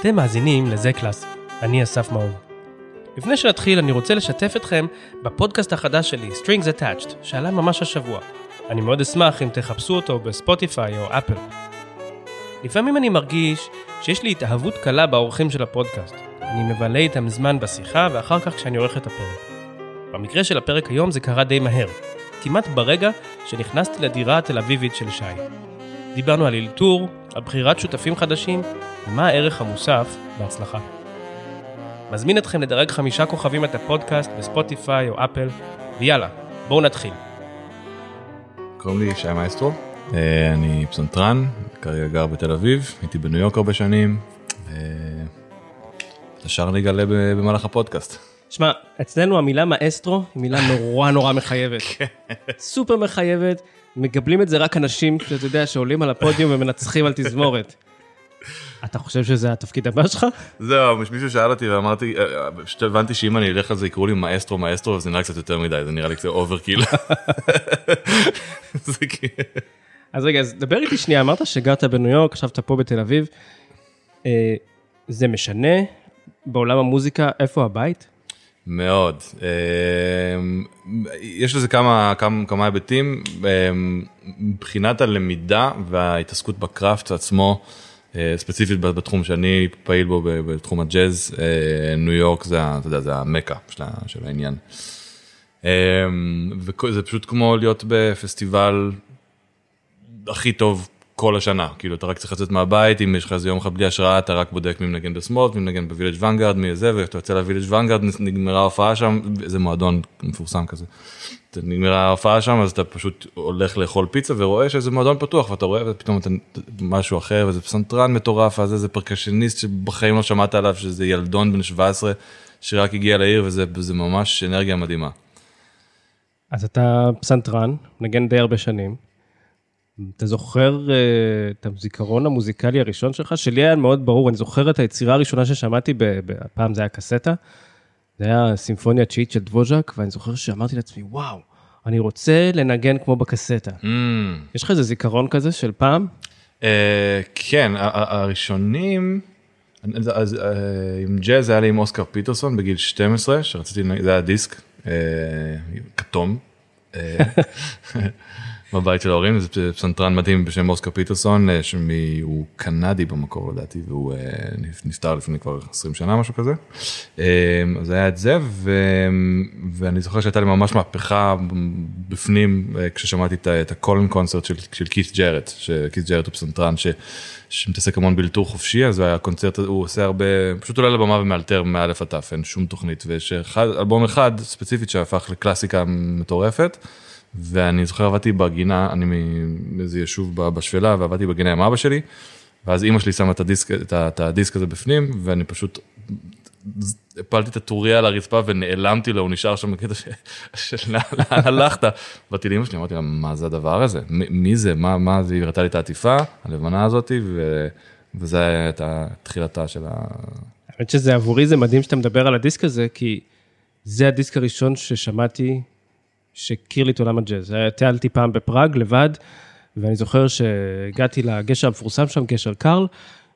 אתם מאזינים לזה קלאס, אני אסף מאור. לפני שנתחיל, אני רוצה לשתף אתכם בפודקאסט החדש שלי, Strings Attached, שעלה ממש השבוע. אני מאוד אשמח אם תחפשו אותו בספוטיפיי או אפל. לפעמים אני מרגיש שיש לי התאהבות קלה באורחים של הפודקאסט. אני מבלה איתם זמן בשיחה ואחר כך כשאני עורך את הפרק. במקרה של הפרק היום זה קרה די מהר, כמעט ברגע שנכנסתי לדירה התל אביבית של שי. דיברנו על אלתור, על בחירת שותפים חדשים, ומה הערך המוסף בהצלחה. מזמין אתכם לדרג חמישה כוכבים את הפודקאסט בספוטיפיי או אפל, ויאללה, בואו נתחיל. קוראים לי שי מייסטרו, אה, אני פסנתרן, כרגע גר בתל אביב, הייתי בניו יורק הרבה שנים, השאר נגלה במהלך הפודקאסט. שמע, אצלנו המילה מאסטרו היא מילה נורא נורא מחייבת. סופר מחייבת, מקבלים את זה רק אנשים שאתה יודע שעולים על הפודיום ומנצחים על תזמורת. אתה חושב שזה התפקיד הבא שלך? זהו, מישהו שאל אותי ואמרתי, פשוט הבנתי שאם אני אלך על זה יקראו לי מאסטרו מאסטרו, זה נראה קצת יותר מדי, זה נראה לי קצת overkill. אז רגע, אז דבר איתי שנייה, אמרת שגרת בניו יורק, עכשיו אתה פה בתל אביב. אה, זה משנה בעולם המוזיקה איפה הבית? מאוד. אמ, יש לזה כמה, כמה, כמה היבטים. אמ, מבחינת הלמידה וההתעסקות ב craft עצמו, אה, ספציפית בתחום שאני פעיל בו בתחום הג'אז, אה, ניו יורק זה, אתה יודע, זה המקה של, של העניין. וזה פשוט כמו להיות בפסטיבל הכי טוב כל השנה, כאילו אתה רק צריך לצאת מהבית, אם יש לך איזה יום אחד בלי השראה, אתה רק בודק מי מנגן ב Smoke, מי מנגן ב Village Vanguard, מי זה, ואתה יוצא ל Village Vanguard, נגמרה ההופעה שם, איזה מועדון מפורסם כזה. נגמרה ההופעה שם, אז אתה פשוט הולך לאכול פיצה ורואה שזה מועדון פתוח, ואתה רואה ופתאום אתה משהו אחר, וזה פסנתרן מטורף, אז איזה פרקשניסט שבחיים לא שמעת עליו, שזה ילדון בן 17, שרק הגיע לעיר, וזה ממש אנרגיה מדהימה. אז אתה פסנתרן, נגן די הרבה שנים. אתה זוכר uh, את הזיכרון המוזיקלי הראשון שלך? שלי היה מאוד ברור, אני זוכר את היצירה הראשונה ששמעתי, הפעם זה היה קסטה, זה היה סימפוניה תשיעית של דבוז'ק, ואני זוכר שאמרתי לעצמי, וואו, אני רוצה לנגן כמו בקסטה. אמ. יש לך איזה זיכרון כזה של פעם? אה, כן, הראשונים, אז אה, עם ג'אז היה לי עם אוסקר פיטרסון בגיל 12, שרציתי, זה היה דיסק, אה, כתום. בבית של ההורים, זה פסנתרן מדהים בשם אוסקר פיטרסון, אה, שהוא קנדי במקור לדעתי, והוא אה, נפטר לפני כבר 20 שנה, משהו כזה. אה, אז היה את זה, ו... ואני זוכר שהייתה לי ממש מהפכה בפנים, כששמעתי את הקולן קונצרט של, של כית' ג'רט, שכית' ג'רט הוא פסנתרן ש... שמתעסק המון בלתור חופשי, אז היה קונצרט, הוא עושה הרבה, פשוט עולה לבמה ומאלתר מאלף עד תף, אין שום תוכנית, ויש אלבום אחד ספציפית שהפך לקלאסיקה מטורפת. ואני זוכר עבדתי בגינה, אני מאיזה יישוב בשפלה ועבדתי בגינה עם אבא שלי, ואז אימא שלי שמה את הדיסק, את, את הדיסק הזה בפנים, ואני פשוט הפלתי את הטוריה על הרצפה ונעלמתי לו, הוא נשאר שם בקטע של לאן הלכת. באתי לאמא שלי, אמרתי לה, מה זה הדבר הזה? מי זה? מה, מה זה? היא הראתה לי את העטיפה, הלבנה הזאתי, ו... וזה את תחילתה של ה... האמת שזה עבורי זה מדהים שאתה מדבר על הדיסק הזה, כי זה הדיסק הראשון ששמעתי שהכיר לי את עולם הג'אז. טיילתי פעם בפראג לבד, ואני זוכר שהגעתי לגשר המפורסם שם, גשר קרל,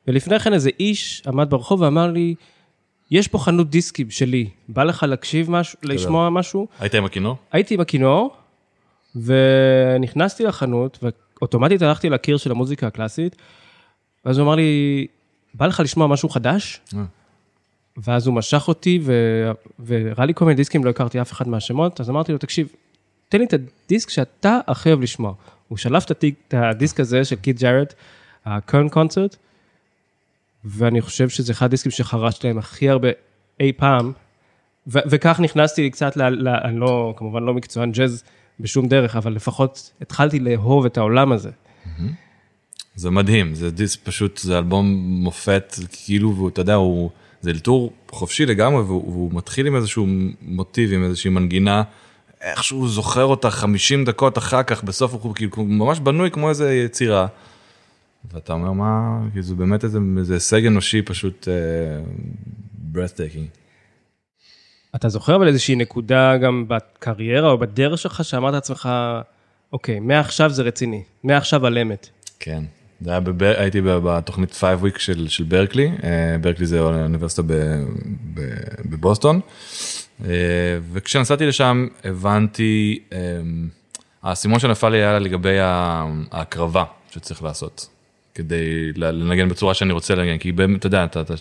ולפני כן איזה איש עמד ברחוב ואמר לי, יש פה חנות דיסקים שלי, בא לך להקשיב משהו, לשמוע משהו? היית עם הכינור? הייתי עם הכינור, ונכנסתי לחנות, ואוטומטית הלכתי לקיר של המוזיקה הקלאסית, ואז הוא אמר לי, בא לך לשמוע משהו חדש? אה. ואז הוא משך אותי, והראה לי כל מיני דיסקים, לא הכרתי אף אחד מהשמות, אז אמרתי לו, תקשיב, תן לי את הדיסק שאתה הכי אוהב לשמוע. הוא שלף את הדיסק הזה של קיד ג'ארד, הקרן קונצרט, ואני חושב שזה אחד הדיסקים שחרשתי להם הכי הרבה אי פעם, ו- וכך נכנסתי קצת, ל- ל- אני לא, כמובן לא מקצוען ג'אז בשום דרך, אבל לפחות התחלתי לאהוב את העולם הזה. זה מדהים, זה דיסק פשוט, זה אלבום מופת, כאילו, ואתה יודע, הוא, זה אלתור חופשי לגמרי, והוא, והוא מתחיל עם איזשהו מוטיב, עם איזושהי מנגינה. איכשהו זוכר אותה 50 דקות אחר כך, בסוף הוא כאילו ממש בנוי כמו איזה יצירה. ואתה אומר מה, כי זה באמת איזה, איזה הישג אנושי פשוט uh, breathtaking. אתה זוכר אבל איזושהי נקודה גם בקריירה או בדרך שלך שאמרת לעצמך, אוקיי, מעכשיו זה רציני, מעכשיו על אמת. כן. זה היה בבר... הייתי בתוכנית 5 week של, של ברקלי, אה, ברקלי זה אוניברסיטה ב... ב... בבוסטון, אה, וכשנסעתי לשם הבנתי, אה, האסימון שנפל לי היה לגבי ההקרבה שצריך לעשות, כדי לנגן בצורה שאני רוצה לנגן, כי באמת, אתה יודע, אתה, אתה,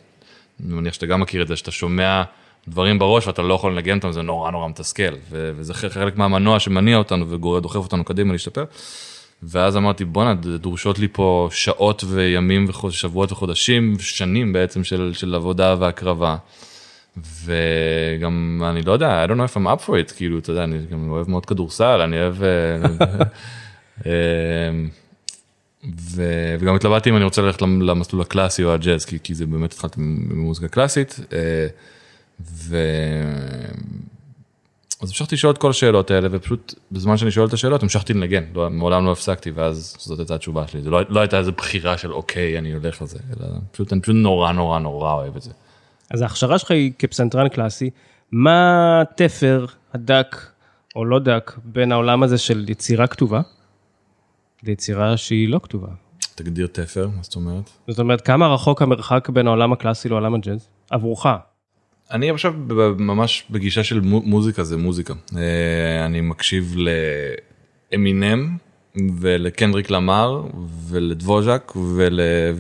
אני מניח שאתה גם מכיר את זה, שאתה שומע דברים בראש ואתה לא יכול לנגן אותם, זה נורא נורא מתסכל, וזה חלק מהמנוע שמניע אותנו ודוחף אותנו קדימה להשתפר. ואז אמרתי בואנה דרושות לי פה שעות וימים ושבועות וחודשים שנים בעצם של, של עבודה והקרבה. וגם אני לא יודע I don't know if I'm up for it כאילו אתה יודע אני גם אוהב מאוד כדורסל אני אוהב אה, אה, ו, וגם התלבטתי אם אני רוצה ללכת למסלול הקלאסי או הג'אז כי, כי זה באמת התחלתי ממוזיקה קלאסית. אה, ו... אז המשכתי לשאול את כל השאלות האלה ופשוט בזמן שאני שואל את השאלות המשכתי לנגן לא, מעולם לא הפסקתי ואז זאת הייתה התשובה שלי זה לא, לא הייתה איזה בחירה של אוקיי אני הולך לזה אלא פשוט אני פשוט נורא נורא נורא אוהב את זה. אז ההכשרה שלך היא כפסנתרן קלאסי מה התפר הדק או לא דק בין העולם הזה של יצירה כתובה ליצירה שהיא לא כתובה. תגדיר תפר מה זאת אומרת זאת אומרת כמה רחוק המרחק בין העולם הקלאסי לעולם הג'אז עבורך. אני עכשיו ממש בגישה של מוזיקה זה מוזיקה אה, אני מקשיב לאמינם ולקנדריק למר ולדבוז'ק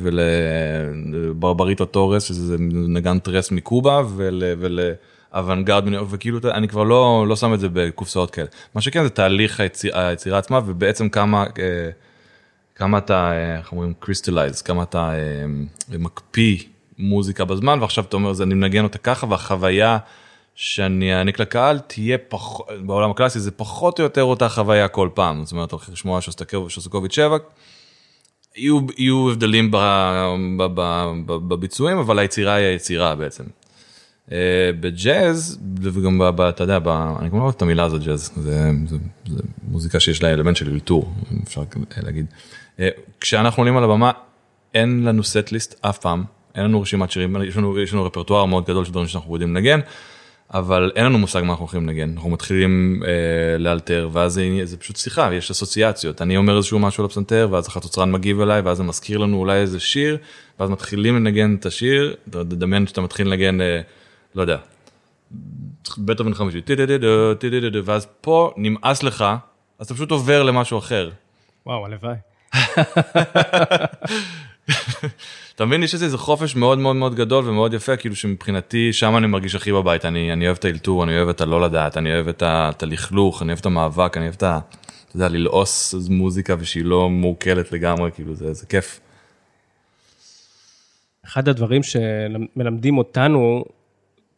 ולברבריטו טורס שזה נגן טרס מקובה ולאוונגרד וכאילו אני כבר לא לא שם את זה בקופסאות כאלה מה שכן זה תהליך היציר, היצירה עצמה ובעצם כמה אה, כמה אתה אה, איך אומרים crystallize כמה אתה מקפיא. מוזיקה בזמן ועכשיו אתה אומר זה אני מנגן אותה ככה והחוויה שאני אעניק לקהל תהיה פחות בעולם הקלאסי זה פחות או יותר אותה חוויה כל פעם זאת אומרת אתה הולך לשמוע שוסטקוביץ' 7 יהיו, יהיו הבדלים ב, ב, ב, ב, בביצועים אבל היצירה היא היצירה בעצם. Uh, בג'אז וגם ב, אתה יודע ב, אני כבר לא אוהב את המילה הזאת ג'אז זה, זה, זה מוזיקה שיש לה אלמנט של אלתור אפשר להגיד. Uh, כשאנחנו עולים על הבמה אין לנו סט ליסט אף פעם אין לנו רשימת שירים, יש לנו, יש לנו רפרטואר מאוד גדול של דברים שאנחנו יודעים לנגן, אבל אין לנו מושג מה אנחנו הולכים לנגן, אנחנו מתחילים אה, לאלתר ואז זה, זה פשוט שיחה, יש אסוציאציות, אני אומר איזשהו משהו לפסנתר ואז החצוצרן מגיב אליי ואז זה מזכיר לנו אולי איזה שיר, ואז מתחילים לנגן את השיר, תדמיין שאתה מתחיל לנגן, אה, לא יודע, בטהובן חמישי, ואז פה נמאס לך, אז אתה פשוט עובר למשהו אחר. וואו, הלוואי. אתה מבין, יש איזה חופש מאוד מאוד מאוד גדול ומאוד יפה, כאילו שמבחינתי שם אני מרגיש הכי בבית, אני, אני אוהב את האלתור, אני אוהב את הלא לדעת, אני אוהב את, הלכלוך, אני אוהב את המאבק, אני אוהב את ה... אתה יודע, ללעוס מוזיקה ושהיא לא מעוקלת לגמרי, כאילו זה, זה כיף. אחד הדברים שמלמדים אותנו,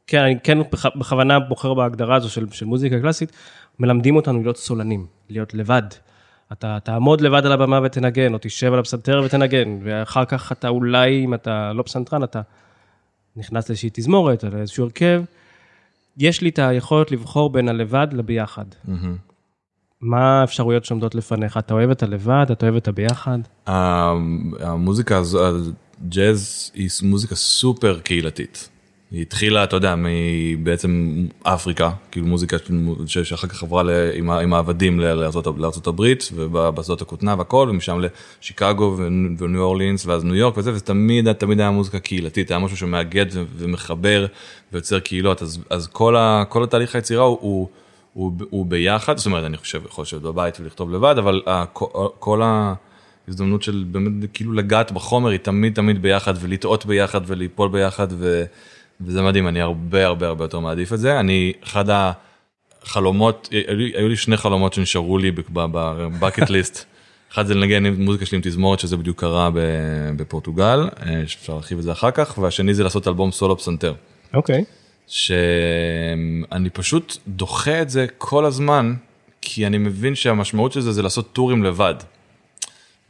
כן, אני כן בכוונה בוחר בהגדרה הזו של, של מוזיקה קלאסית, מלמדים אותנו להיות סולנים, להיות לבד. אתה תעמוד לבד על הבמה ותנגן, או תשב על הפסנתר ותנגן, ואחר כך אתה אולי, אם אתה לא פסנתרן, אתה נכנס לאיזושהי תזמורת, או לאיזשהו הרכב. יש לי את היכולת לבחור בין הלבד לביחד. Mm-hmm. מה האפשרויות שעומדות לפניך? אתה אוהב את הלבד? אתה אוהב את הביחד? המוזיקה, הג'אז היא מוזיקה סופר קהילתית. היא התחילה, אתה יודע, בעצם אפריקה, כאילו מוזיקה שאחר כך עברה עם, העבדים לארצות, הברית ובשדות הכותנה והכל, ומשם לשיקגו וניו אורלינס ואז ניו יורק וזה, וזה תמיד, תמיד היה מוזיקה קהילתית, היה משהו שמאגד ומחבר ויוצר קהילות, אז, אז כל, ה, כל התהליך היצירה הוא, הוא, הוא, הוא ביחד, זאת אומרת, אני חושב, יכול לשבת בבית ולכתוב לבד, אבל כל, כל ההזדמנות של באמת כאילו לגעת בחומר היא תמיד תמיד ביחד ולטעות ביחד וליפול ביחד. ו... וזה מדהים, אני הרבה הרבה הרבה יותר מעדיף את זה. אני, אחד החלומות, היו לי, היו לי שני חלומות שנשארו לי בבקט ליסט. אחד זה לנגן עם מוזיקה שלי עם תזמורת, שזה בדיוק קרה בפורטוגל, אה, שאפשר להרחיב את זה אחר כך, והשני זה לעשות אלבום סולו פסנתר. אוקיי. Okay. שאני פשוט דוחה את זה כל הזמן, כי אני מבין שהמשמעות של זה זה לעשות טורים לבד.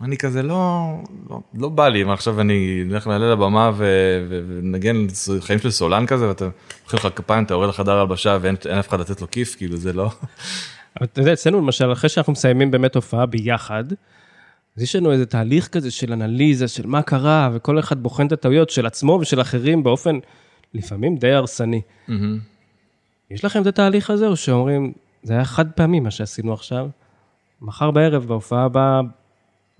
אני כזה לא, לא, לא בא לי, מה עכשיו אני אלך לעלה לבמה ונגן חיים של סולן כזה ואתה אוכל לך כפיים, אתה יורד לחדר הלבשה ואין אף אחד לתת לו כיף, כאילו זה לא. אבל אתה יודע, אצלנו למשל, אחרי שאנחנו מסיימים באמת הופעה ביחד, אז יש לנו איזה תהליך כזה של אנליזה, של מה קרה, וכל אחד בוחן את הטעויות של עצמו ושל אחרים באופן לפעמים די הרסני. אמ-הממ. יש לכם את התהליך הזה, או שאומרים, זה היה חד פעמי מה שעשינו עכשיו, מחר בערב בהופעה הבאה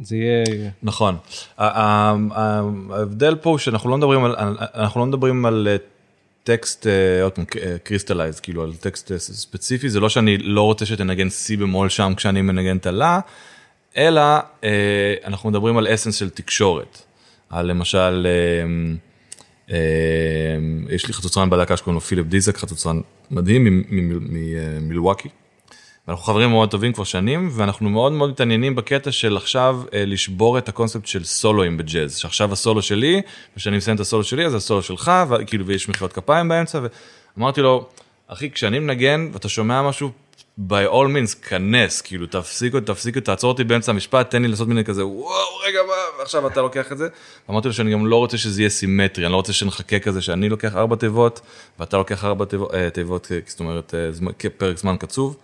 זה יהיה... נכון. ההבדל פה הוא שאנחנו לא מדברים על, אנחנו לא מדברים על אה, טקסט, אה, עוד פעם, crystallize, כאילו על טקסט אה, ספציפי, זה לא שאני לא רוצה שתנגן C במול שם כשאני מנגן את הלה, אלא אה, אנחנו מדברים על essence של תקשורת. על למשל, אה, אה, יש לי חצוצרן בלהקה שקוראים לו פיליפ דיזק, חצוצרן מדהים ממילווקי. אנחנו חברים מאוד טובים כבר שנים ואנחנו מאוד מאוד מתעניינים בקטע של עכשיו אה, לשבור את הקונספט של סולואים בג'אז שעכשיו הסולו שלי וכשאני מסיים את הסולו שלי אז הסולו שלך וכאילו ויש מחיאות כפיים באמצע ואמרתי לו אחי כשאני מנגן ואתה שומע משהו by all means כנס כאילו תפסיקו תפסיקו תעצור אותי באמצע המשפט תן לי לעשות מיני כזה וואו רגע מה ועכשיו אתה לוקח את זה. אמרתי לו שאני גם לא רוצה שזה יהיה סימטרי אני לא רוצה שנחכה כזה שאני לוקח ארבע תיבות ואתה לוקח ארבע תיבות, אה, תיבות זאת אומרת אה, זמן, פרק זמן קצוב.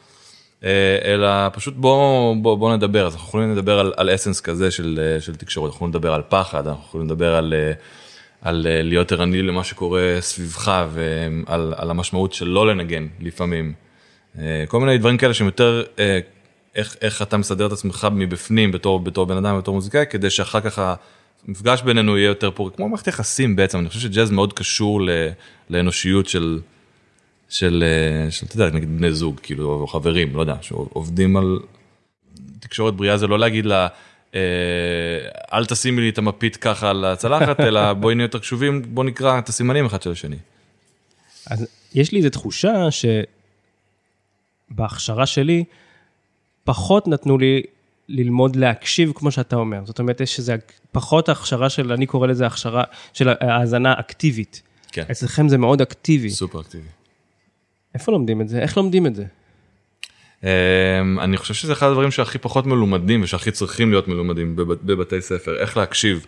אלא פשוט בוא, בוא, בוא נדבר, אז אנחנו יכולים לדבר על, על אסנס כזה של, של תקשורת, אנחנו לדבר על פחד, אנחנו יכולים לדבר על, על להיות ערני למה שקורה סביבך ועל על המשמעות של לא לנגן לפעמים. כל מיני דברים כאלה שהם יותר איך, איך אתה מסדר את עצמך מבפנים בתור, בתור בן אדם, בתור מוזיקאי, כדי שאחר כך המפגש בינינו יהיה יותר פורי, כמו מערכת יחסים בעצם, אני חושב שג'אז מאוד קשור לאנושיות של... של, של, אתה יודע, נגיד בני זוג, כאילו, או חברים, לא יודע, שעובדים על תקשורת בריאה זה לא להגיד לה, אל תשימי לי את המפית ככה על הצלחת, אלא בואי נהיה יותר קשובים, בוא נקרא את הסימנים אחד של השני. אז יש לי איזו תחושה שבהכשרה שלי, פחות נתנו לי ללמוד להקשיב כמו שאתה אומר. זאת אומרת, יש איזה פחות הכשרה של, אני קורא לזה הכשרה של האזנה אקטיבית. כן. אצלכם זה מאוד אקטיבי. סופר אקטיבי. איפה לומדים את זה? איך לומדים את זה? אני חושב שזה אחד הדברים שהכי פחות מלומדים ושהכי צריכים להיות מלומדים בבתי ספר, איך להקשיב.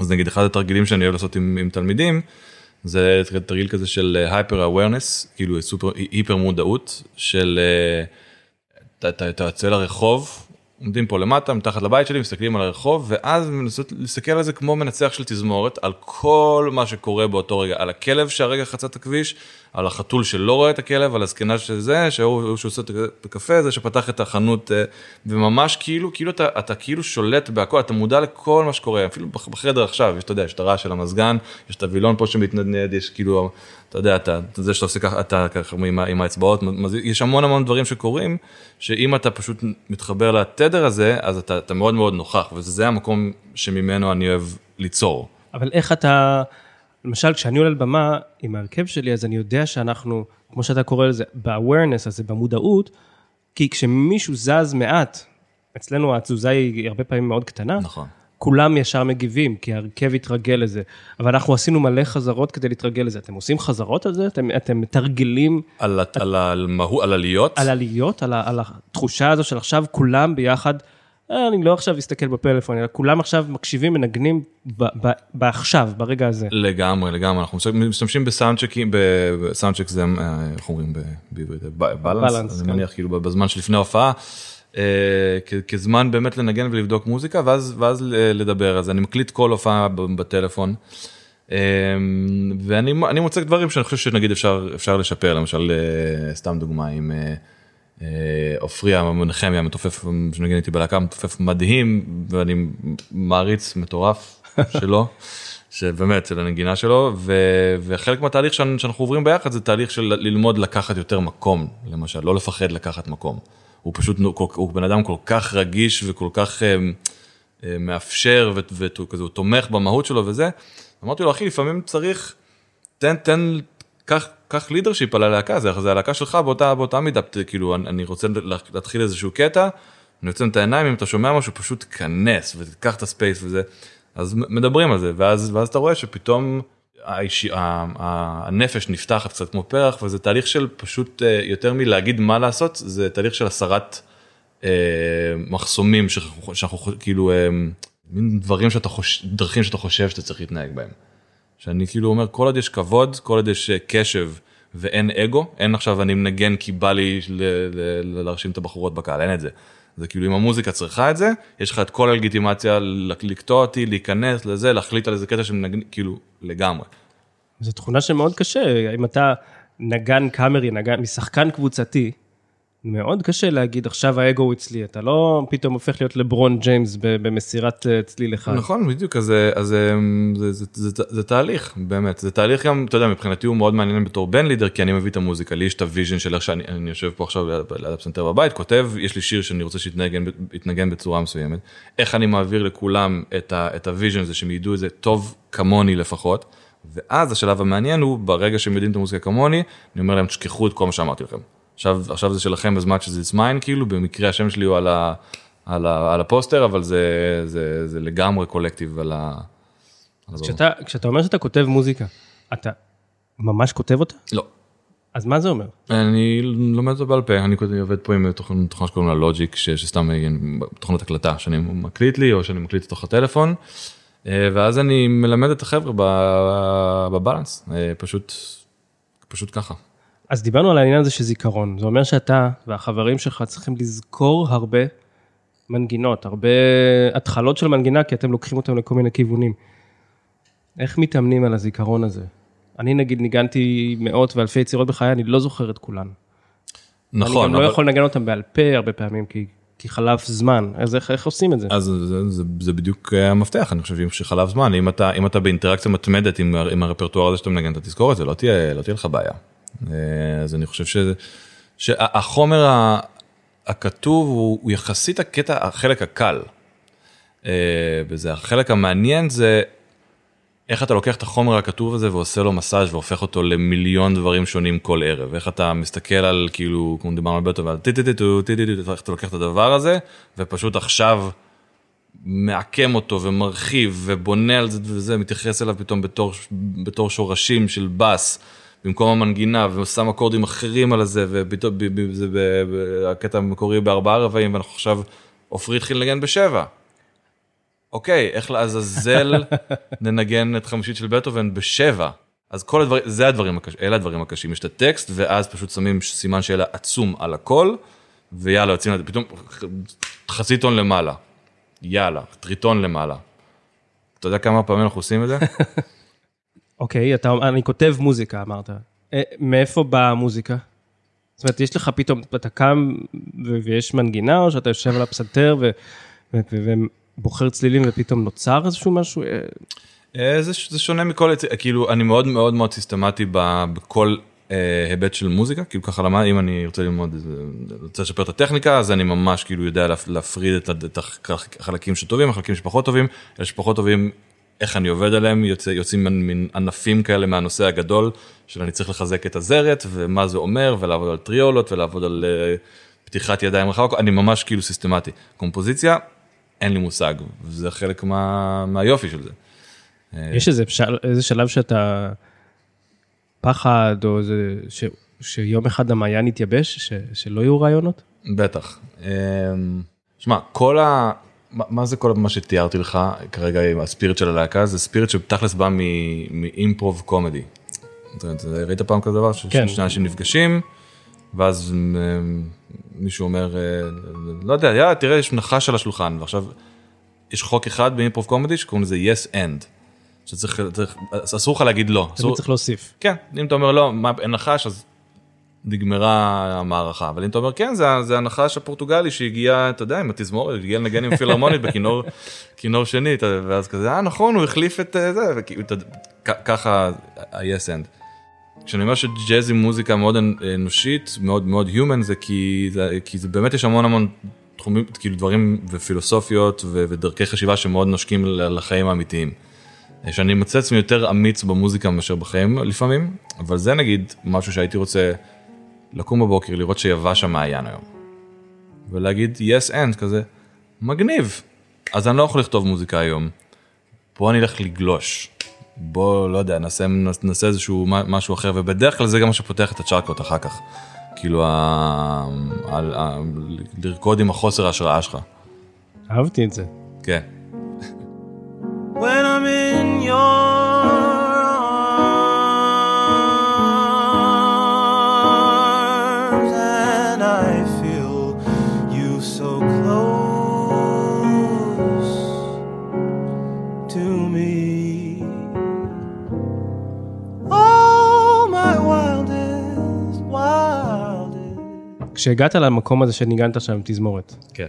אז נגיד אחד התרגילים שאני אוהב לעשות עם, עם תלמידים, זה תרגיל כזה של הייפר אווירנס, כאילו סופר היפר מודעות, של אתה יוצא לרחוב, עומדים פה למטה, מתחת לבית שלי, מסתכלים על הרחוב, ואז מנסות להסתכל על זה כמו מנצח של תזמורת, על כל מה שקורה באותו רגע, על הכלב שהרגע חצה את הכביש, על החתול שלא רואה את הכלב, על הזקנה של זה, שהוא שעושה את הקפה, זה שפתח את החנות, וממש כאילו, כאילו אתה, אתה כאילו שולט בהכל, אתה מודע לכל מה שקורה, אפילו בחדר עכשיו, יש, אתה יודע, יש את הרעש של המזגן, יש את הווילון פה שמתנדנד, יש כאילו, אתה יודע, אתה, זה שאתה עושה ככה, אתה ככה עם, עם האצבעות, יש המון המון דברים שקורים, שאם אתה פשוט מתחבר לתדר הזה, אז אתה, אתה מאוד מאוד נוכח, וזה המקום שממנו אני אוהב ליצור. אבל איך אתה... למשל, כשאני עולה לבמה עם ההרכב שלי, אז אני יודע שאנחנו, כמו שאתה קורא לזה, ב-awareness הזה, במודעות, כי כשמישהו זז מעט, אצלנו התזוזה היא הרבה פעמים מאוד קטנה, נכון. כולם ישר מגיבים, כי ההרכב התרגל לזה. אבל אנחנו עשינו מלא חזרות כדי להתרגל לזה. אתם עושים חזרות על זה? אתם, אתם מתרגלים... על, את, על, על, על, על עליות? על עליות, על, על התחושה הזו של עכשיו כולם ביחד. אני לא עכשיו אסתכל בפלאפון, אלא כולם עכשיו מקשיבים, מנגנים בעכשיו, ברגע הזה. לגמרי, לגמרי, אנחנו משתמשים בסאונד צ'קים, בסאונד צ'ק זה, איך אומרים בעברית? בלנס, אני מניח כאילו בזמן שלפני ההופעה. כזמן באמת לנגן ולבדוק מוזיקה ואז ואז לדבר אז אני מקליט כל הופעה בטלפון. ואני מוצא דברים שאני חושב שנגיד אפשר אפשר לשפר למשל סתם דוגמה עם עופרי המנחמי המתופף שנגן איתי בלהקה מתופף מדהים ואני מעריץ מטורף שלו. שבאמת של הנגינה שלו וחלק מהתהליך שאנחנו עוברים ביחד זה תהליך של ללמוד לקחת יותר מקום למשל לא לפחד לקחת מקום. הוא פשוט, הוא בן אדם כל כך רגיש וכל כך מאפשר וכזה, הוא תומך במהות שלו וזה. אמרתי לו, אחי, לפעמים צריך, תן, תן, קח, לידרשיפ על הלהקה, זה, זה הלהקה שלך באותה, באותה מידה, כאילו, אני רוצה להתחיל איזשהו קטע, אני עוצם את העיניים, אם אתה שומע משהו, פשוט כנס ותיקח את הספייס וזה. אז מדברים על זה, ואז, ואז אתה רואה שפתאום האישי, הנפש נפתחת קצת כמו פרח וזה תהליך של פשוט יותר מלהגיד מה לעשות זה תהליך של הסרת אה, מחסומים שאנחנו, שאנחנו כאילו אה, מין דברים שאתה חושב דרכים שאתה חושב שאתה צריך להתנהג בהם. שאני כאילו אומר כל עוד יש כבוד כל עוד יש קשב ואין אגו אין עכשיו אני מנגן כי בא לי להרשים את הבחורות בקהל אין את זה. זה כאילו אם המוזיקה צריכה את זה, יש לך את כל הלגיטימציה לקטוע אותי, להיכנס לזה, להחליט על איזה קטע שמנגן, כאילו לגמרי. זו תכונה שמאוד קשה, אם אתה נגן קאמרי, נגן, משחקן קבוצתי, מאוד קשה להגיד, עכשיו האגו אצלי, אתה לא פתאום הופך להיות לברון ג'יימס במסירת אה, צליל אחד. נכון בדיוק אז זה- אז זה, זה, זה, זה, זה, זה תהליך באמת זה תהליך גם אתה יודע מבחינתי הוא מאוד מעניין בתור band leader כי אני מביא את המוזיקה לי יש את ה vision של איך שאני אני יושב פה עכשיו ליד, ליד הפסנתר בבית כותב יש לי שיר שאני רוצה שיתנגן יתנגן בצורה מסוימת איך אני מעביר לכולם את, את ה vision הזה שהם ידעו את זה טוב כמוני לפחות. ואז השלב המעניין הוא ברגע שהם יודעים את המוזיקה כמוני אני אומר להם תשכחו את כל מה שאמרתי לכם. עכשיו עכשיו זה שלכם בזמן שזה it's mine כאילו במקרה השם שלי הוא על, ה, על, ה, על הפוסטר אבל זה, זה, זה לגמרי קולקטיב על ה... כשאתה, כשאתה אומר שאתה כותב מוזיקה, אתה ממש כותב אותה? לא. אז מה זה אומר? אני לומד אותו בעל פה, אני עובד פה עם תוכנה שקוראים לה לוג'יק, שסתם אה, תוכנת הקלטה, שאני מקליט לי או שאני מקליט לתוך הטלפון, אה, ואז אני מלמד את החבר'ה בבלנס, אה, פשוט, פשוט ככה. אז דיברנו על העניין הזה של זיכרון, זה אומר שאתה והחברים שלך צריכים לזכור הרבה מנגינות, הרבה התחלות של מנגינה, כי אתם לוקחים אותם לכל מיני כיוונים. איך מתאמנים על הזיכרון הזה? אני נגיד ניגנתי מאות ואלפי יצירות בחיי, אני לא זוכר את כולן. אני נכון, גם לא יכול לנגן אותם בעל פה הרבה פעמים, כי, כי חלף זמן, אז איך, איך עושים את זה? אז זה, זה, זה, זה בדיוק אה, המפתח, אני חושב שחלף זמן, אם אתה, אם אתה באינטראקציה מתמדת עם, עם הרפרטואר הזה שאתה מנגן, אתה תזכור את זה, לא תהיה, לא תהיה לך בעיה. אה, אז אני חושב ש, שהחומר הכתוב הוא, הוא יחסית הקטע, החלק הקל. אה, וזה החלק המעניין זה איך אתה לוקח את החומר הכתוב הזה ועושה לו מסאז' והופך אותו למיליון דברים שונים כל ערב. איך אתה מסתכל על כאילו, כמו דיברנו על בטו, ועל טי-טי-טי-טו, טי-טי-טי-טו, איך אתה לוקח את הדבר הזה, ופשוט עכשיו מעקם אותו ומרחיב ובונה על זה וזה, מתייחס אליו פתאום בתור, בתור שורשים של בס. במקום המנגינה ושם אקורדים אחרים על זה ופתאום זה הקטע המקורי בארבעה רבעים ואנחנו עכשיו עופרי התחיל לנגן בשבע. אוקיי, איך לעזאזל ננגן את חמישית של בטהובן בשבע? אז כל הדברים, זה הדברים הקשים, אלה הדברים הקשים, יש את הטקסט ואז פשוט שמים סימן שאלה עצום על הכל, ויאללה יוצאים לזה, פתאום חצי טון למעלה, יאללה, טריטון למעלה. אתה יודע כמה פעמים אנחנו עושים את זה? אוקיי, אתה, אני כותב מוזיקה, אמרת. אה, מאיפה באה המוזיקה? זאת אומרת, יש לך פתאום, אתה קם ויש מנגינה, או שאתה יושב על הפסנתר ובוחר צלילים ופתאום נוצר איזשהו משהו? אה, אה, זה, זה שונה מכל, כאילו אני מאוד מאוד מאוד סיסטמטי בכל אה, היבט של מוזיקה, כאילו ככה למד, אם אני רוצה ללמוד, רוצה לשפר את הטכניקה, אז אני ממש כאילו יודע להפ- להפריד את, את החלקים שטובים, החלקים שפחות טובים, אלה שפחות טובים, איך אני עובד עליהם, יוצא, יוצאים מין, ענפים כאלה מהנושא הגדול, של אני צריך לחזק את הזרת, ומה זה אומר, ולעבוד על טריולות, ולעבוד על אה, פתיחת ידיים רחוק, אני ממש כאילו סיסטמטי. קומפוזיציה, אין לי מושג, וזה חלק מה, מהיופי של זה. יש איזה, של, איזה שלב שאתה פחד, או איזה, ש, שיום אחד המעיין יתייבש, ש, שלא יהיו רעיונות? בטח. אמ, שמע, כל ה... מה זה כל מה שתיארתי לך כרגע עם הספיריט של הלהקה זה ספיריט שתכלס בא מאימפרוב קומדי. ראית פעם כזה דבר? כן. ששני אנשים נפגשים ואז אמ, מישהו אומר אה, לא יודע יאללה תראה יש נחש על השולחן ועכשיו יש חוק אחד באימפרוב קומדי שקוראים לזה yes and. שצריך צריך- אסור לך להגיד לא. תמיד אסור- צריך להוסיף. כן, אם אתה אומר לא, מה, אין נחש, אז נגמרה המערכה. אבל אם אתה אומר כן, זה, זה הנחש הפורטוגלי שהגיע, אתה יודע, עם התזמורת, הגיע לנגן עם פילהרמונית בכינור כינור שני, ואז כזה, אה נכון, הוא החליף את אה, זה, וכאילו, אתה- כ- ככה ה-yes end. כשאני אומר שג'אז היא מוזיקה מאוד אנושית, מאוד מאוד human, זה כי זה, כי זה באמת יש המון המון תחומים, כאילו דברים ופילוסופיות ו- ודרכי חשיבה שמאוד נושקים לחיים האמיתיים. שאני מוצא עצמי יותר אמיץ במוזיקה מאשר בחיים לפעמים, אבל זה נגיד משהו שהייתי רוצה לקום בבוקר, לראות שיבש המעיין היום. ולהגיד yes and כזה, מגניב. אז אני לא יכול לכתוב מוזיקה היום. בוא אני אלך לגלוש. בוא, לא יודע, נעשה, נעשה איזשהו מה- משהו אחר, ובדרך כלל זה גם מה שפותח את הצ'רקות אחר כך. כאילו, ה... ה... ה... לרקוד עם החוסר ההשראה שלך. אהבתי את זה. כן. when I'm in your כשהגעת למקום הזה שניגנת שם תזמורת, כן.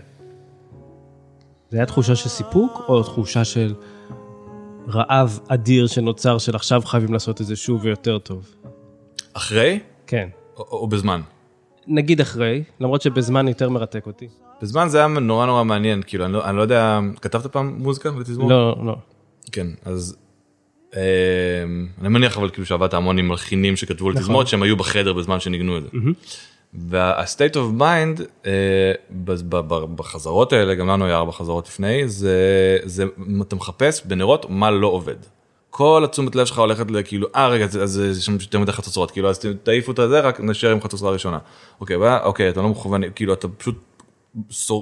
זה היה תחושה של סיפוק, או תחושה של רעב אדיר שנוצר של עכשיו חייבים לעשות את זה שוב ויותר טוב? אחרי כן. או, או בזמן? נגיד אחרי, למרות שבזמן יותר מרתק אותי. בזמן זה היה נורא נורא מעניין, כאילו, אני לא, אני לא יודע, כתבת פעם מוזיקה ותזמור? לא, לא. כן, אז אה, אני מניח אבל כאילו שעבדת המון עם מלחינים שכתבו נכון. תזמורת שהם היו בחדר בזמן שניגנו את זה. וה-state of mind אה, בחזרות האלה, גם לנו היה ארבע חזרות לפני, זה, זה אתה מחפש בנרות מה לא עובד. כל התשומת לב שלך הולכת לכאילו, אה רגע, אז- יש שם יותר מדי חצוצרות, כאילו אז תעיפו את הזה, רק נשאר עם חצוצרה ראשונה. אוקיי, וה- אוקיי, אתה לא מכוון, כאילו אתה פשוט,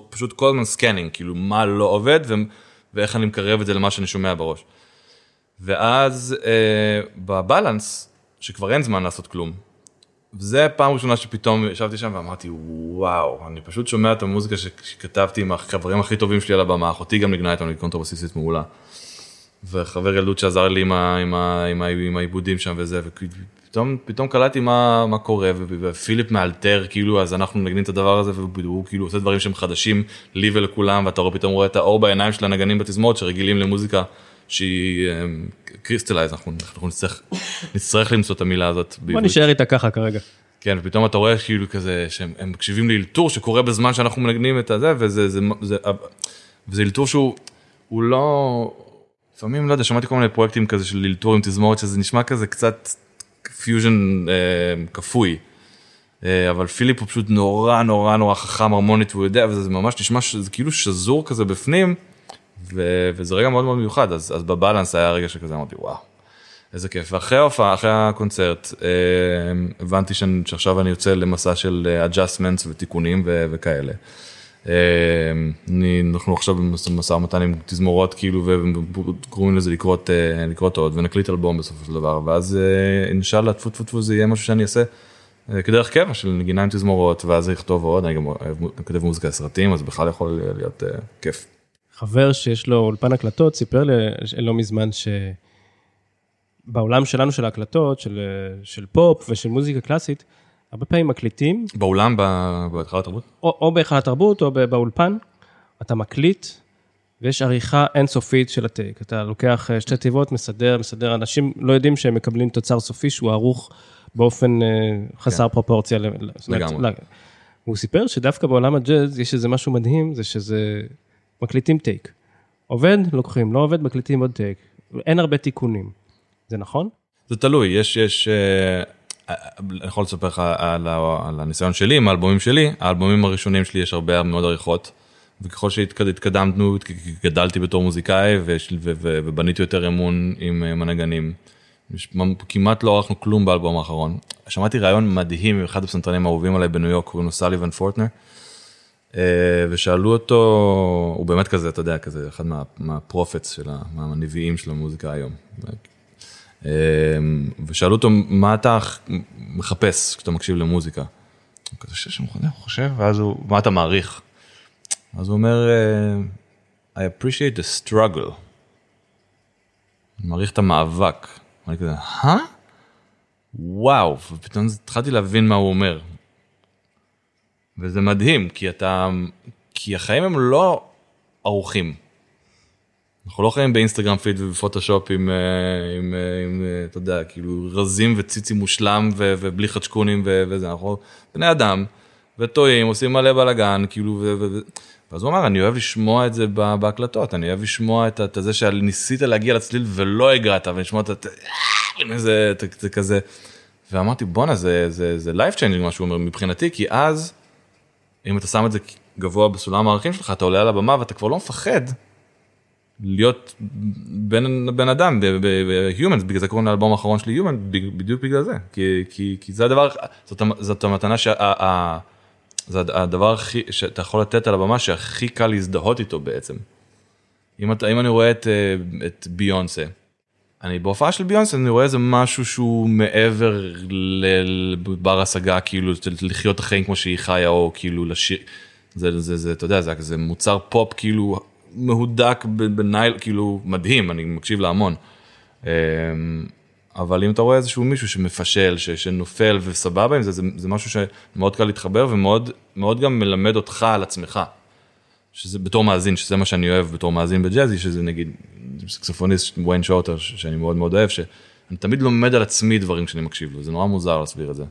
פשוט כל הזמן scanning, כאילו מה לא עובד ו- ואיך אני מקרב את זה למה שאני שומע בראש. ואז אה, בבלנס, שכבר אין זמן לעשות כלום, וזה פעם ראשונה שפתאום ישבתי שם ואמרתי וואו אני פשוט שומע את המוזיקה שכתבתי עם החברים הכי טובים שלי על הבמה אחותי גם ניגנה איתנו היא קונטרבסיסטית מעולה. וחבר ילדות שעזר לי עם, ה, עם, ה, עם, ה, עם העיבודים שם וזה ופתאום פתאום קלטתי מה, מה קורה ופיליפ מאלתר כאילו אז אנחנו מנגנים את הדבר הזה והוא כאילו עושה דברים שהם חדשים לי ולכולם ואתה רואה פתאום רואה את האור בעיניים של הנגנים בתזמורת שרגילים למוזיקה שהיא crystallize אנחנו, אנחנו נצטרך, נצטרך למצוא את המילה הזאת. בוא. נשאר איתה ככה כרגע. כן, ופתאום אתה רואה כאילו כזה שהם הם מקשיבים לאלתור שקורה בזמן שאנחנו מנגנים את הזה, וזה זה, זה, וזה אלתור שהוא הוא לא, לפעמים לא יודע, שמעתי כל מיני פרויקטים כזה של אלתור עם תזמורת שזה נשמע כזה קצת פיוז'ן אה, כפוי. אה, אבל פיליפ הוא פשוט נורא נורא נורא חכם הרמונית והוא יודע וזה זה ממש נשמע שזה כאילו שזור כזה בפנים ו, וזה רגע מאוד מאוד מיוחד אז, אז בבלנס היה רגע שכזה אמרתי וואו. איזה כיף ואחרי ההופעה אחרי הקונצרט אה, הבנתי שאני, שעכשיו אני יוצא למסע של אה, adjustments ותיקונים ו, וכאלה. אה, אני, אנחנו עכשיו במשא ומתן עם תזמורות כאילו וקוראים לזה לקרות אה, לקרות עוד ונקליט אלבום בסופו של דבר ואז אה, אינשאללה טפו טפו טפו זה יהיה משהו שאני אעשה. אה, כדרך קבע של נגינה עם תזמורות ואז לכתוב עוד אני גם כותב מוזיקה לסרטים אז בכלל יכול להיות אה, כיף. חבר שיש לו אולפן הקלטות סיפר לי לא מזמן שבעולם שלנו של ההקלטות, של, של פופ ושל מוזיקה קלאסית, הרבה פעמים מקליטים, באולם ב- בהתחלת התרבות? או, או בהיכל התרבות או באולפן, אתה מקליט ויש עריכה אינסופית של הטייק. אתה לוקח אה, שתי תיבות, מסדר, מסדר, אנשים לא יודעים שהם מקבלים תוצר סופי שהוא ערוך באופן אה, חסר פרופורציה. זאת אומרת, לגמרי. הוא סיפר שדווקא בעולם הג'אז יש איזה משהו מדהים, זה שזה מקליטים טייק. עובד, לוקחים, לא עובד, מקליטים עוד טייק. אין הרבה תיקונים. זה נכון? זה תלוי, יש, יש, אה, אה, אני יכול לספר לך על, על הניסיון שלי עם האלבומים שלי, האלבומים הראשונים שלי יש הרבה מאוד עריכות, וככל שהתקדמנו, גדלתי בתור מוזיקאי ויש- ו- ו- ובניתי יותר אמון עם אה, מנגנים. יש- כמעט לא ערכנו כלום באלבום האחרון. שמעתי ראיון מדהים עם אחד הפסנתרנים האהובים עליי בניו יורק, קוראים לו סליבן פורטנר. אה, ושאלו אותו, הוא באמת כזה, אתה יודע, כזה אחד מה, מהפרופטס של, מהנביאים של המוזיקה היום. אה, ושאלו אותו, מה אתה מחפש כשאתה מקשיב למוזיקה? הוא כזה שש, הוא חושב, ואז הוא, מה אתה מעריך? אז הוא אומר, אה, I appreciate the struggle. אני מעריך את המאבק. אני כזה, אה? וואו, ופתאום התחלתי להבין מה הוא אומר. וזה מדהים, כי אתה, כי החיים הם לא ערוכים. אנחנו לא חיים באינסטגרם פיד ובפוטושופ עם, אה, עם, אה, עם, אה, אתה יודע, כאילו רזים וציצי מושלם ו- ובלי חדשקונים ו- וזה, אנחנו בני אדם, וטועים, עושים מלא בלאגן, כאילו, ו- ו- ו- ואז הוא אמר, אני אוהב לשמוע את זה בהקלטות, אני אוהב לשמוע את את זה שניסית להגיע לצליל ולא הגעת, ולשמוע את. זה, זה כזה, ואמרתי, בואנה, זה, זה, זה life changing מה שהוא אומר מבחינתי, כי אז, אם אתה שם את זה גבוה בסולם הערכים שלך, אתה עולה על הבמה ואתה כבר לא מפחד להיות בן, בן אדם, ב-humans, בגלל זה קוראים לאלבום האחרון שלי human, בדיוק בגלל זה, כי, כי, כי זה הדבר, זאת, זאת המתנה, שה, ה, זה הדבר הכי, שאתה יכול לתת על הבמה שהכי קל להזדהות איתו בעצם. אם, אתה, אם אני רואה את, אה, את ביונסה, אני בהופעה של ביונסה אני רואה איזה משהו שהוא מעבר לבר השגה כאילו לחיות החיים כמו שהיא חיה או כאילו לשיר זה זה זה אתה יודע זה כזה מוצר פופ כאילו מהודק בנייל כאילו מדהים אני מקשיב לה המון. אמ, אבל אם אתה רואה איזשהו מישהו שמפשל, ש, שנופל וסבבה עם זה, זה, זה משהו שמאוד קל להתחבר ומאוד מאוד גם מלמד אותך על עצמך. שזה בתור מאזין, שזה מה שאני אוהב בתור מאזין בג'אזי, שזה נגיד סקסופוניסט ויין שורטר, ש- שאני מאוד מאוד אוהב, שאני תמיד לומד על עצמי דברים כשאני מקשיב לו, זה נורא מוזר להסביר את זה.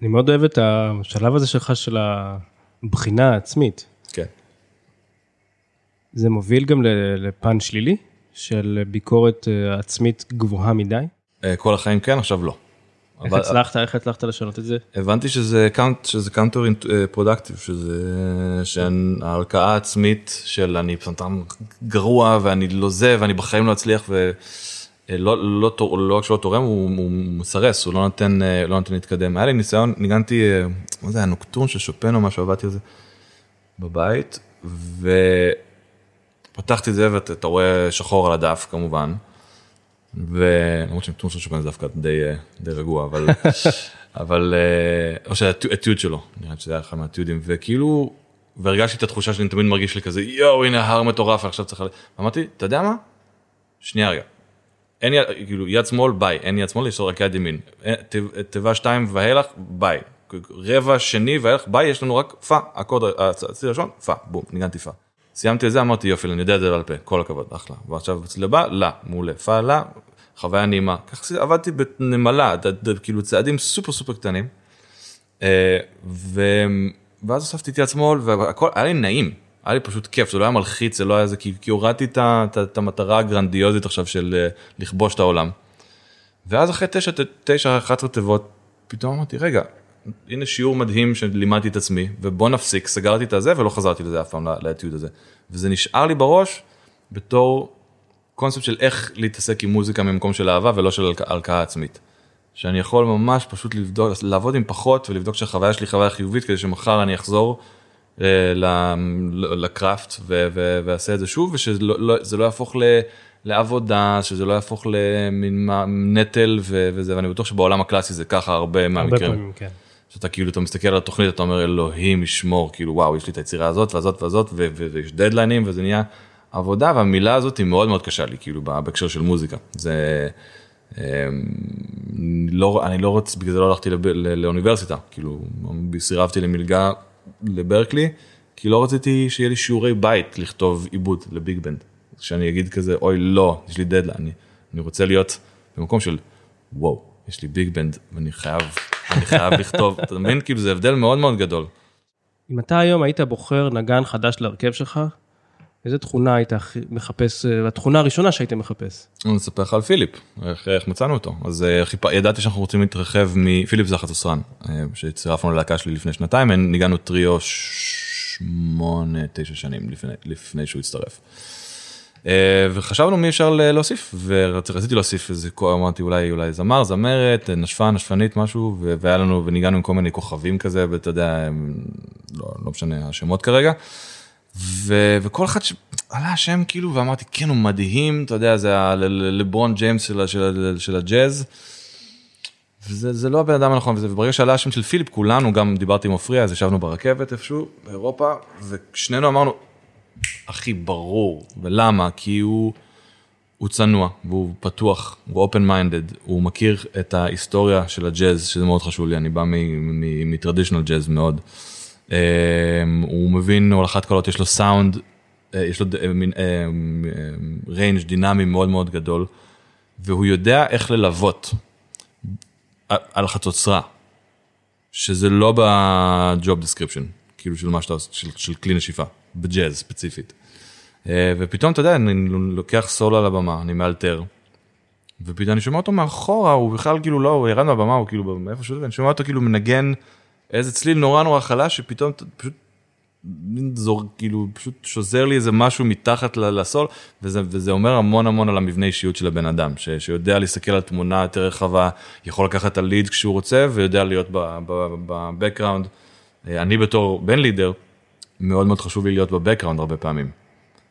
אני מאוד אוהב את השלב הזה שלך של הבחינה העצמית. כן. זה מוביל גם לפן שלילי של ביקורת אה, עצמית גבוהה מדי. אה, כל החיים כן, עכשיו לא. איך אבל- הצלחת, איך הצלחת לשנות את זה? הבנתי שזה count, שזה counter productive, שזה, שההלקאה העצמית של אני פסנתרן גרוע ואני לא זה ואני בחיים לא אצליח ולא לא, תור- לא רק שלא תורם, הוא, הוא מסרס, הוא לא נותן, אה, לא נותן להתקדם. היה לי ניסיון, ניגנתי, אה, מה זה היה, נוקטורן של שופן או משהו, עבדתי על זה בבית, ופתחתי את זה ואתה אתה רואה שחור על הדף כמובן. ולמרות של שופן זה דווקא די, אה, די רגוע, אבל, אבל, אה, או שהאתיוד שלו, נראה שזה היה אחד מהאתיודים, וכאילו, והרגשתי את התחושה שאני תמיד מרגיש לי כזה, יואו, הנה הר מטורף, עכשיו צריך... ל-" אמרתי, אתה יודע מה? שנייה רגע. אין יד, כאילו, יד שמאל, ביי, אין יד שמאל, יש רק יד ימין. תיב- תיבה שתיים ואילך, ביי. רבע שני ואילך, ביי, יש לנו רק פה, האקורד, הצליל הראשון, פה, בום, ניגנתי פה. סיימתי את זה, אמרתי יופי, אני יודע את זה בעל פה, כל הכבוד, אחלה. ועכשיו אצלי הבא, לה, מעולה, פה, לה, חוויה נעימה. ככה עבדתי בנמלה, כאילו צעדים סופר סופר קטנים. אה, ו... ואז הוספתי יד שמאל והכל היה לי נעים, היה לי פשוט כיף, זה לא היה מלחיץ, זה לא היה זה, כי, כי הורדתי את, המטרה הגרנדיוזית עכשיו של אה, לכבוש את העולם. ואז אחרי תשע, ת- תשע, 11 תיבות, פתאום אמרתי, רגע, הנה שיעור מדהים שלימדתי את עצמי, ובוא נפסיק, סגרתי את הזה ולא חזרתי לזה אף פעם, לאתיוד הזה. וזה נשאר לי בראש בתור קונספט של איך להתעסק עם מוזיקה ממקום של אהבה ולא של הלק- הלקאה עצמית. שאני יכול ממש פשוט לבדוק, לעבוד עם פחות ולבדוק שהחוויה שלי חוויה חיובית כדי שמחר אני אחזור אה, לקראפט ואעשה את זה שוב ושזה לא, לא, לא יהפוך ל- לעבודה, שזה לא יהפוך למין נטל ו- וזה, ואני בטוח שבעולם הקלאסי זה ככה הרבה הרבה מהמקרים. פעמים, כן. שאתה כאילו אתה מסתכל על התוכנית אתה אומר אלוהים ישמור כאילו וואו יש לי את היצירה הזאת והזאת והזאת ויש דדליינים וזה נהיה עבודה והמילה הזאת היא מאוד מאוד קשה לי כאילו בהקשר של מוזיקה זה. אמ, לא אני לא רוצה בגלל זה לא הלכתי לב, ל- לאוניברסיטה כאילו סירבתי למלגה לברקלי כי לא רציתי שיהיה לי שיעורי בית לכתוב עיבוד לביג בנד. שאני אגיד כזה אוי לא יש לי דדליין אני, אני רוצה להיות במקום של וואו יש לי ביג בנד ואני חייב אני חייב לכתוב אתה מבין כאילו זה הבדל מאוד מאוד גדול. אם אתה היום היית בוחר נגן חדש להרכב שלך, איזה תכונה היית מחפש, אה, התכונה הראשונה שהיית מחפש? אני אספר לך על פיליפ איך, איך מצאנו אותו אז אה, חיפ... ידעתי שאנחנו רוצים להתרחב מפיליפ זה החצוצרן אה, שצירפנו ללהקה שלי לפני שנתיים ניגענו טריו שמונה תשע שנים לפני, לפני שהוא הצטרף. אה, וחשבנו מי אפשר להוסיף ורציתי להוסיף איזה אמרתי אולי אולי זמר זמרת נשפן נשפנית משהו והיה לנו וניגענו עם כל מיני כוכבים כזה ואתה יודע לא, לא משנה השמות כרגע. ו- וכל אחד שעלה השם כאילו ואמרתי כן הוא מדהים אתה יודע זה ה- ל- ל- לברון ג'יימס של, של, ה- של הג'אז. וזה זה לא הבן אדם הנכון וברגע שעלה השם של פיליפ כולנו גם דיברתי עם עופרי אז ישבנו ברכבת איפשהו באירופה ושנינו אמרנו הכי ברור ולמה כי הוא. הוא צנוע והוא פתוח הוא open minded הוא מכיר את ההיסטוריה של הג'אז שזה מאוד חשוב לי אני בא מ traditional jazz מאוד. אה, הוא מבין הולכת קולות יש לו סאונד יש לו ד- מין range דינמי מאוד מאוד גדול והוא יודע איך ללוות על חצוצרה שזה לא ב job description כאילו של מה שאתה עושה של, של כלי נשיפה בג'אז ספציפית. אה, ופתאום אתה יודע אני לוקח סולו על הבמה אני מאלתר. ופתאום אני שומע אותו מאחורה הוא בכלל כאילו לא הוא ירד מהבמה הוא כאילו מאיפה שהוא ואני שומע אותו כאילו מנגן איזה צליל נורא נורא חלש שפתאום פשוט זור כאילו פשוט שוזר לי איזה משהו מתחת לסול וזה, וזה אומר המון המון על המבנה אישיות של הבן אדם ש, שיודע להסתכל על תמונה יותר רחבה יכול לקחת את הליד כשהוא רוצה ויודע להיות בבקראונד. אני בתור בן לידר מאוד מאוד חשוב לי להיות בבקראונד הרבה פעמים.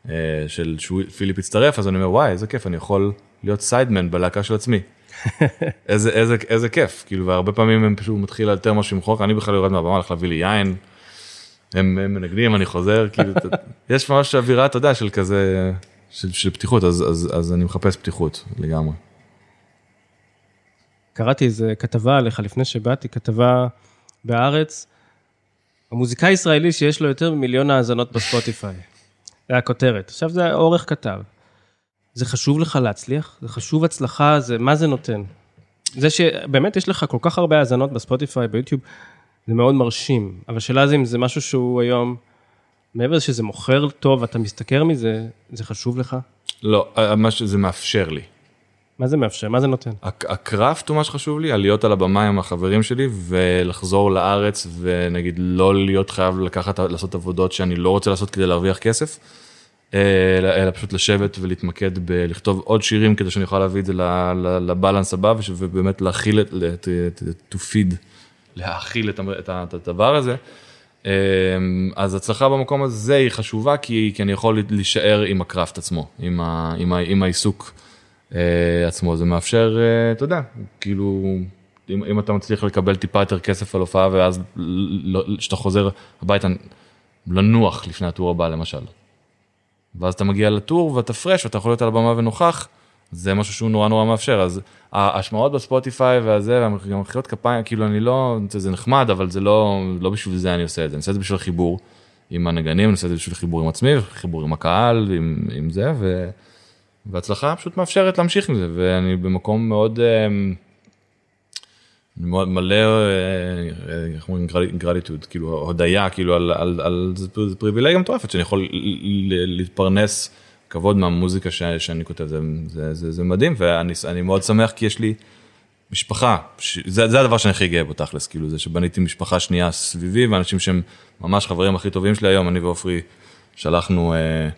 אה, של שפיליפ הצטרף אז אני אומר וואי איזה כיף אני יכול להיות סיידמן בלהקה של עצמי. איזה איזה איזה כיף כאילו והרבה פעמים הם פשוט מתחיל לאלתר משהו עם חוק אני בכלל יורד מהבמה הולך להביא לי יין. הם הם מנגנים אני חוזר כאילו יש ממש אווירה אתה יודע של כזה של, של פתיחות אז, אז אז אני מחפש פתיחות לגמרי. קראתי איזה כתבה עליך לפני שבאתי, כתבה בהארץ, המוזיקאי הישראלי שיש לו יותר ממיליון האזנות בספוטיפיי. זה הכותרת. עכשיו זה עורך כתב. זה חשוב לך להצליח? זה חשוב הצלחה? זה, מה זה נותן? זה שבאמת יש לך כל כך הרבה האזנות בספוטיפיי, ביוטיוב, זה מאוד מרשים. אבל השאלה זה אם זה משהו שהוא היום, מעבר לזה שזה מוכר טוב, אתה משתכר מזה, זה חשוב לך? לא, אה, מה שזה מאפשר לי. מה זה מאפשר? מה זה נותן? הק- הקראפט הוא מה שחשוב לי, להיות על הבמה עם החברים שלי ולחזור לארץ ונגיד לא להיות חייב לקחת, לעשות עבודות שאני לא רוצה לעשות כדי להרוויח כסף, אה, אלא, אלא פשוט לשבת ולהתמקד בלכתוב עוד שירים כדי שאני אוכל להביא את זה לבלנס הבא ובאמת להכיל את, to feed, להאכיל את, הדבר הזה. אה, אז הצלחה במקום הזה היא חשובה כי, כי אני יכול להישאר עם הקראפט עצמו, עם, ה, עם, ה, עם העיסוק עצמו, זה מאפשר, אה, אתה יודע, כאילו, אם, אם אתה מצליח לקבל טיפה יותר כסף על הופעה ואז כשאתה חוזר הביתה לנוח לפני הטור הבא למשל. ואז אתה מגיע לטור ואתה פרש ואתה יכול להיות על הבמה ונוכח, זה משהו שהוא נורא נורא מאפשר, אז ההשמעות בספוטיפיי והזה, והמחיאות כפיים, כאילו אני לא, זה נחמד, אבל זה לא, לא בשביל זה אני עושה את זה, אני עושה את זה בשביל חיבור עם הנגנים, אני עושה את זה בשביל חיבור עם עצמי, חיבור עם הקהל, עם, עם זה, ו... והצלחה פשוט מאפשרת להמשיך עם זה, ואני במקום מאוד, אה, מאוד מלא, אה, איך אומרים, גרליטוד, כאילו הודיה, כאילו על, על, על זה זה פריבילגיה מטורפת שאני יכול להתפרנס כבוד מהמוזיקה ש, שאני כותב, זה, זה, זה, זה מדהים, ואני אני מאוד שמח כי יש לי משפחה, ש, זה, זה הדבר שאני הכי גאה בו תכלס, כאילו זה שבניתי משפחה שנייה סביבי, ואנשים שהם ממש חברים הכי טובים שלי היום, אני ועופרי שלחנו אה,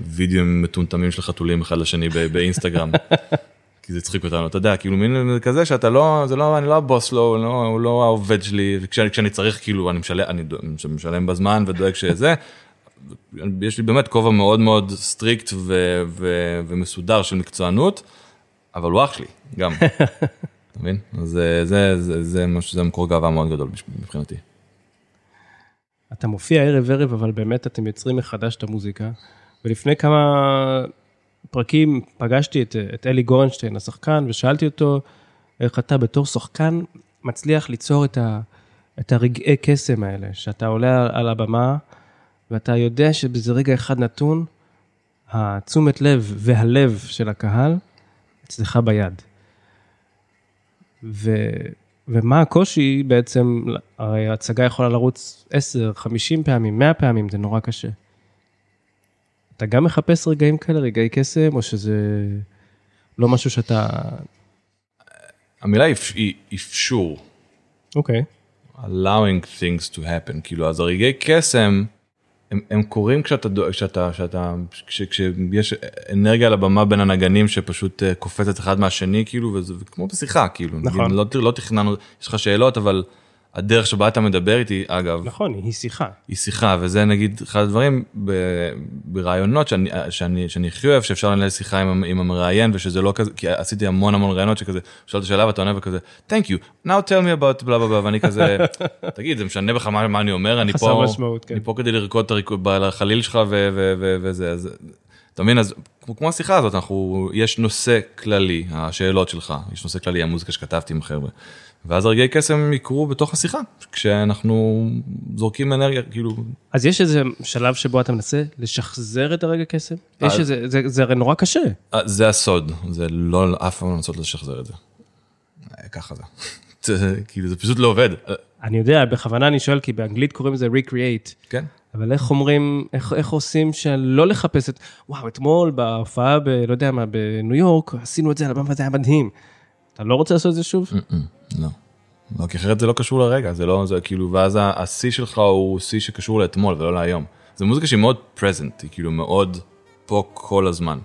וידאוים מטומטמים של חתולים אחד לשני באינסטגרם. כי זה הצחיק אותנו, אתה יודע, כאילו מין כזה שאתה לא, זה לא, אני לא הבוס לו, הוא לא, הוא לא העובד שלי, וכשאני כשאני צריך, כאילו, אני משלם, אני משלם בזמן ודואג שזה. יש לי באמת כובע מאוד מאוד strict ו, ו, ומסודר של מקצוענות, אבל הוא אח שלי, גם. אתה מבין? אז זה, זה, זה, זה, משהו- זה מקור גאווה מאוד גדול מבחינתי. אתה מופיע ערב ערב, אבל באמת אתם יוצרים מחדש את המוזיקה. ולפני כמה פרקים פגשתי את, את אלי גורנשטיין, השחקן, ושאלתי אותו, איך אתה בתור שחקן מצליח ליצור את, ה, את הרגעי קסם האלה, שאתה עולה על, הבמה, ואתה יודע שבזה רגע אחד נתון, התשומת לב והלב של הקהל אצלך ביד. ו, ומה הקושי בעצם, הרי ההצגה יכולה לרוץ 10, 50 פעמים, 100 פעמים, זה נורא קשה. אתה גם מחפש רגעים כאלה, רגעי קסם, או שזה לא משהו שאתה... המילה היא אפ- היא אפשור. אוקיי. allowing things to happen כאילו אז הרגעי קסם הם, הם קורים כשאתה כשאתה כשאתה כש, כשיש אנרגיה על הבמה בין הנגנים שפשוט אה, קופצת אחד מהשני כאילו וזה כמו בשיחה כאילו נכון. לא, לא תכננו יש לך שאלות אבל הדרך שבה אתה מדבר איתי אגב נכון, היא שיחה. היא שיחה וזה נגיד אחד הדברים ב- ברעיונות שאני שאני שאני הכי אוהב שאפשר לנהל שיחה עם, עם המראיין ושזה לא כזה כי עשיתי המון המון רעיונות שכזה שואל את השאלה ואתה עונה וכזה thank you now tell me about בלה בלה בלה ואני כזה תגיד זה משנה בך מה, מה אני אומר אני פה משמעות, כן. אני פה כדי לרקוד את הריקוד בחליל שלך ו- ו- ו- וזה אז אתה מבין אז כמו, השיחה הזאת אנחנו יש נושא כללי השאלות שלך יש נושא כללי המוזיקה שכתבתי עם החבר'ה. ואז הרגעי קסם יקרו בתוך השיחה כשאנחנו זורקים אנרגיה כאילו אז יש איזה שלב שבו אתה מנסה לשחזר את הרגע קסם? יש אז- איזה, זה, זה הרי נורא קשה. אה, זה הסוד, זה לא, אף פעם לא לנסות לשחזר את זה. אה, ככה זה. כאילו זה פשוט לא עובד. אני יודע, בכוונה אני שואל, כי באנגלית קוראים לזה recreate. כן. אבל איך אומרים, איך, איך עושים שלא לחפש את, וואו, אתמול בהופעה ב... לא יודע מה, בניו יורק, עשינו את זה על הבמה, זה היה מדהים. אתה לא רוצה לעשות את זה שוב? לא. לא, כי אחרת זה לא קשור לרגע, זה לא, זה כאילו, ואז השיא שלך הוא שיא שקשור לאתמול ולא להיום. זו מוזיקה שהיא מאוד פרזנט, היא כאילו מאוד פה כל הזמן.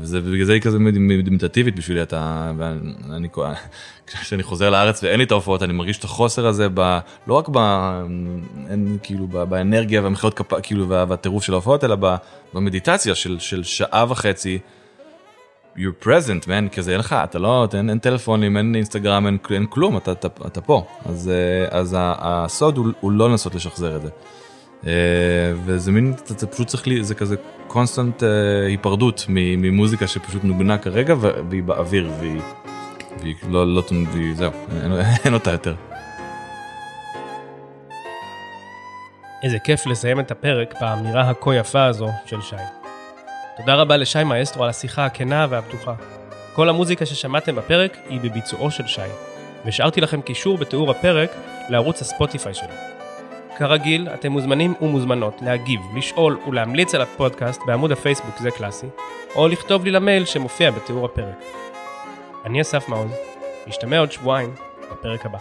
וזה, בגלל זה היא כזה מד- מדיטטיבית בשבילי, אתה, ואני, כשאני חוזר לארץ ואין לי את ההופעות, אני מרגיש את החוסר הזה, ב, לא רק ב, אין, כאילו, ב, באנרגיה והמחיאות כפה, כאילו, וה- והטירוף של ההופעות, אלא ב, במדיטציה של, של שעה וחצי. you're present man כזה אין לך אתה לא אין, אין טלפונים אין אינסטגרם אין, אין כלום אתה, אתה, אתה פה אז אה, אז הסוד הוא, הוא לא לנסות לשחזר את זה. אה, וזה מין אתה, אתה פשוט צריך לי זה כזה קונסטנט היפרדות מ- ממוזיקה שפשוט נוגנה כרגע והיא באוויר והיא, והיא לא, לא, זהו, אין, אין אותה יותר. איזה כיף לסיים את הפרק באמירה הכה יפה הזו של שי. תודה רבה לשי מאסטרו על השיחה הכנה והפתוחה. כל המוזיקה ששמעתם בפרק היא בביצועו של שי, והשארתי לכם קישור בתיאור הפרק לערוץ הספוטיפיי שלו. כרגיל, אתם מוזמנים ומוזמנות להגיב, לשאול ולהמליץ על הפודקאסט בעמוד הפייסבוק זה קלאסי, או לכתוב לי למייל שמופיע בתיאור הפרק. אני אסף מעוז, נשתמע עוד שבועיים בפרק הבא.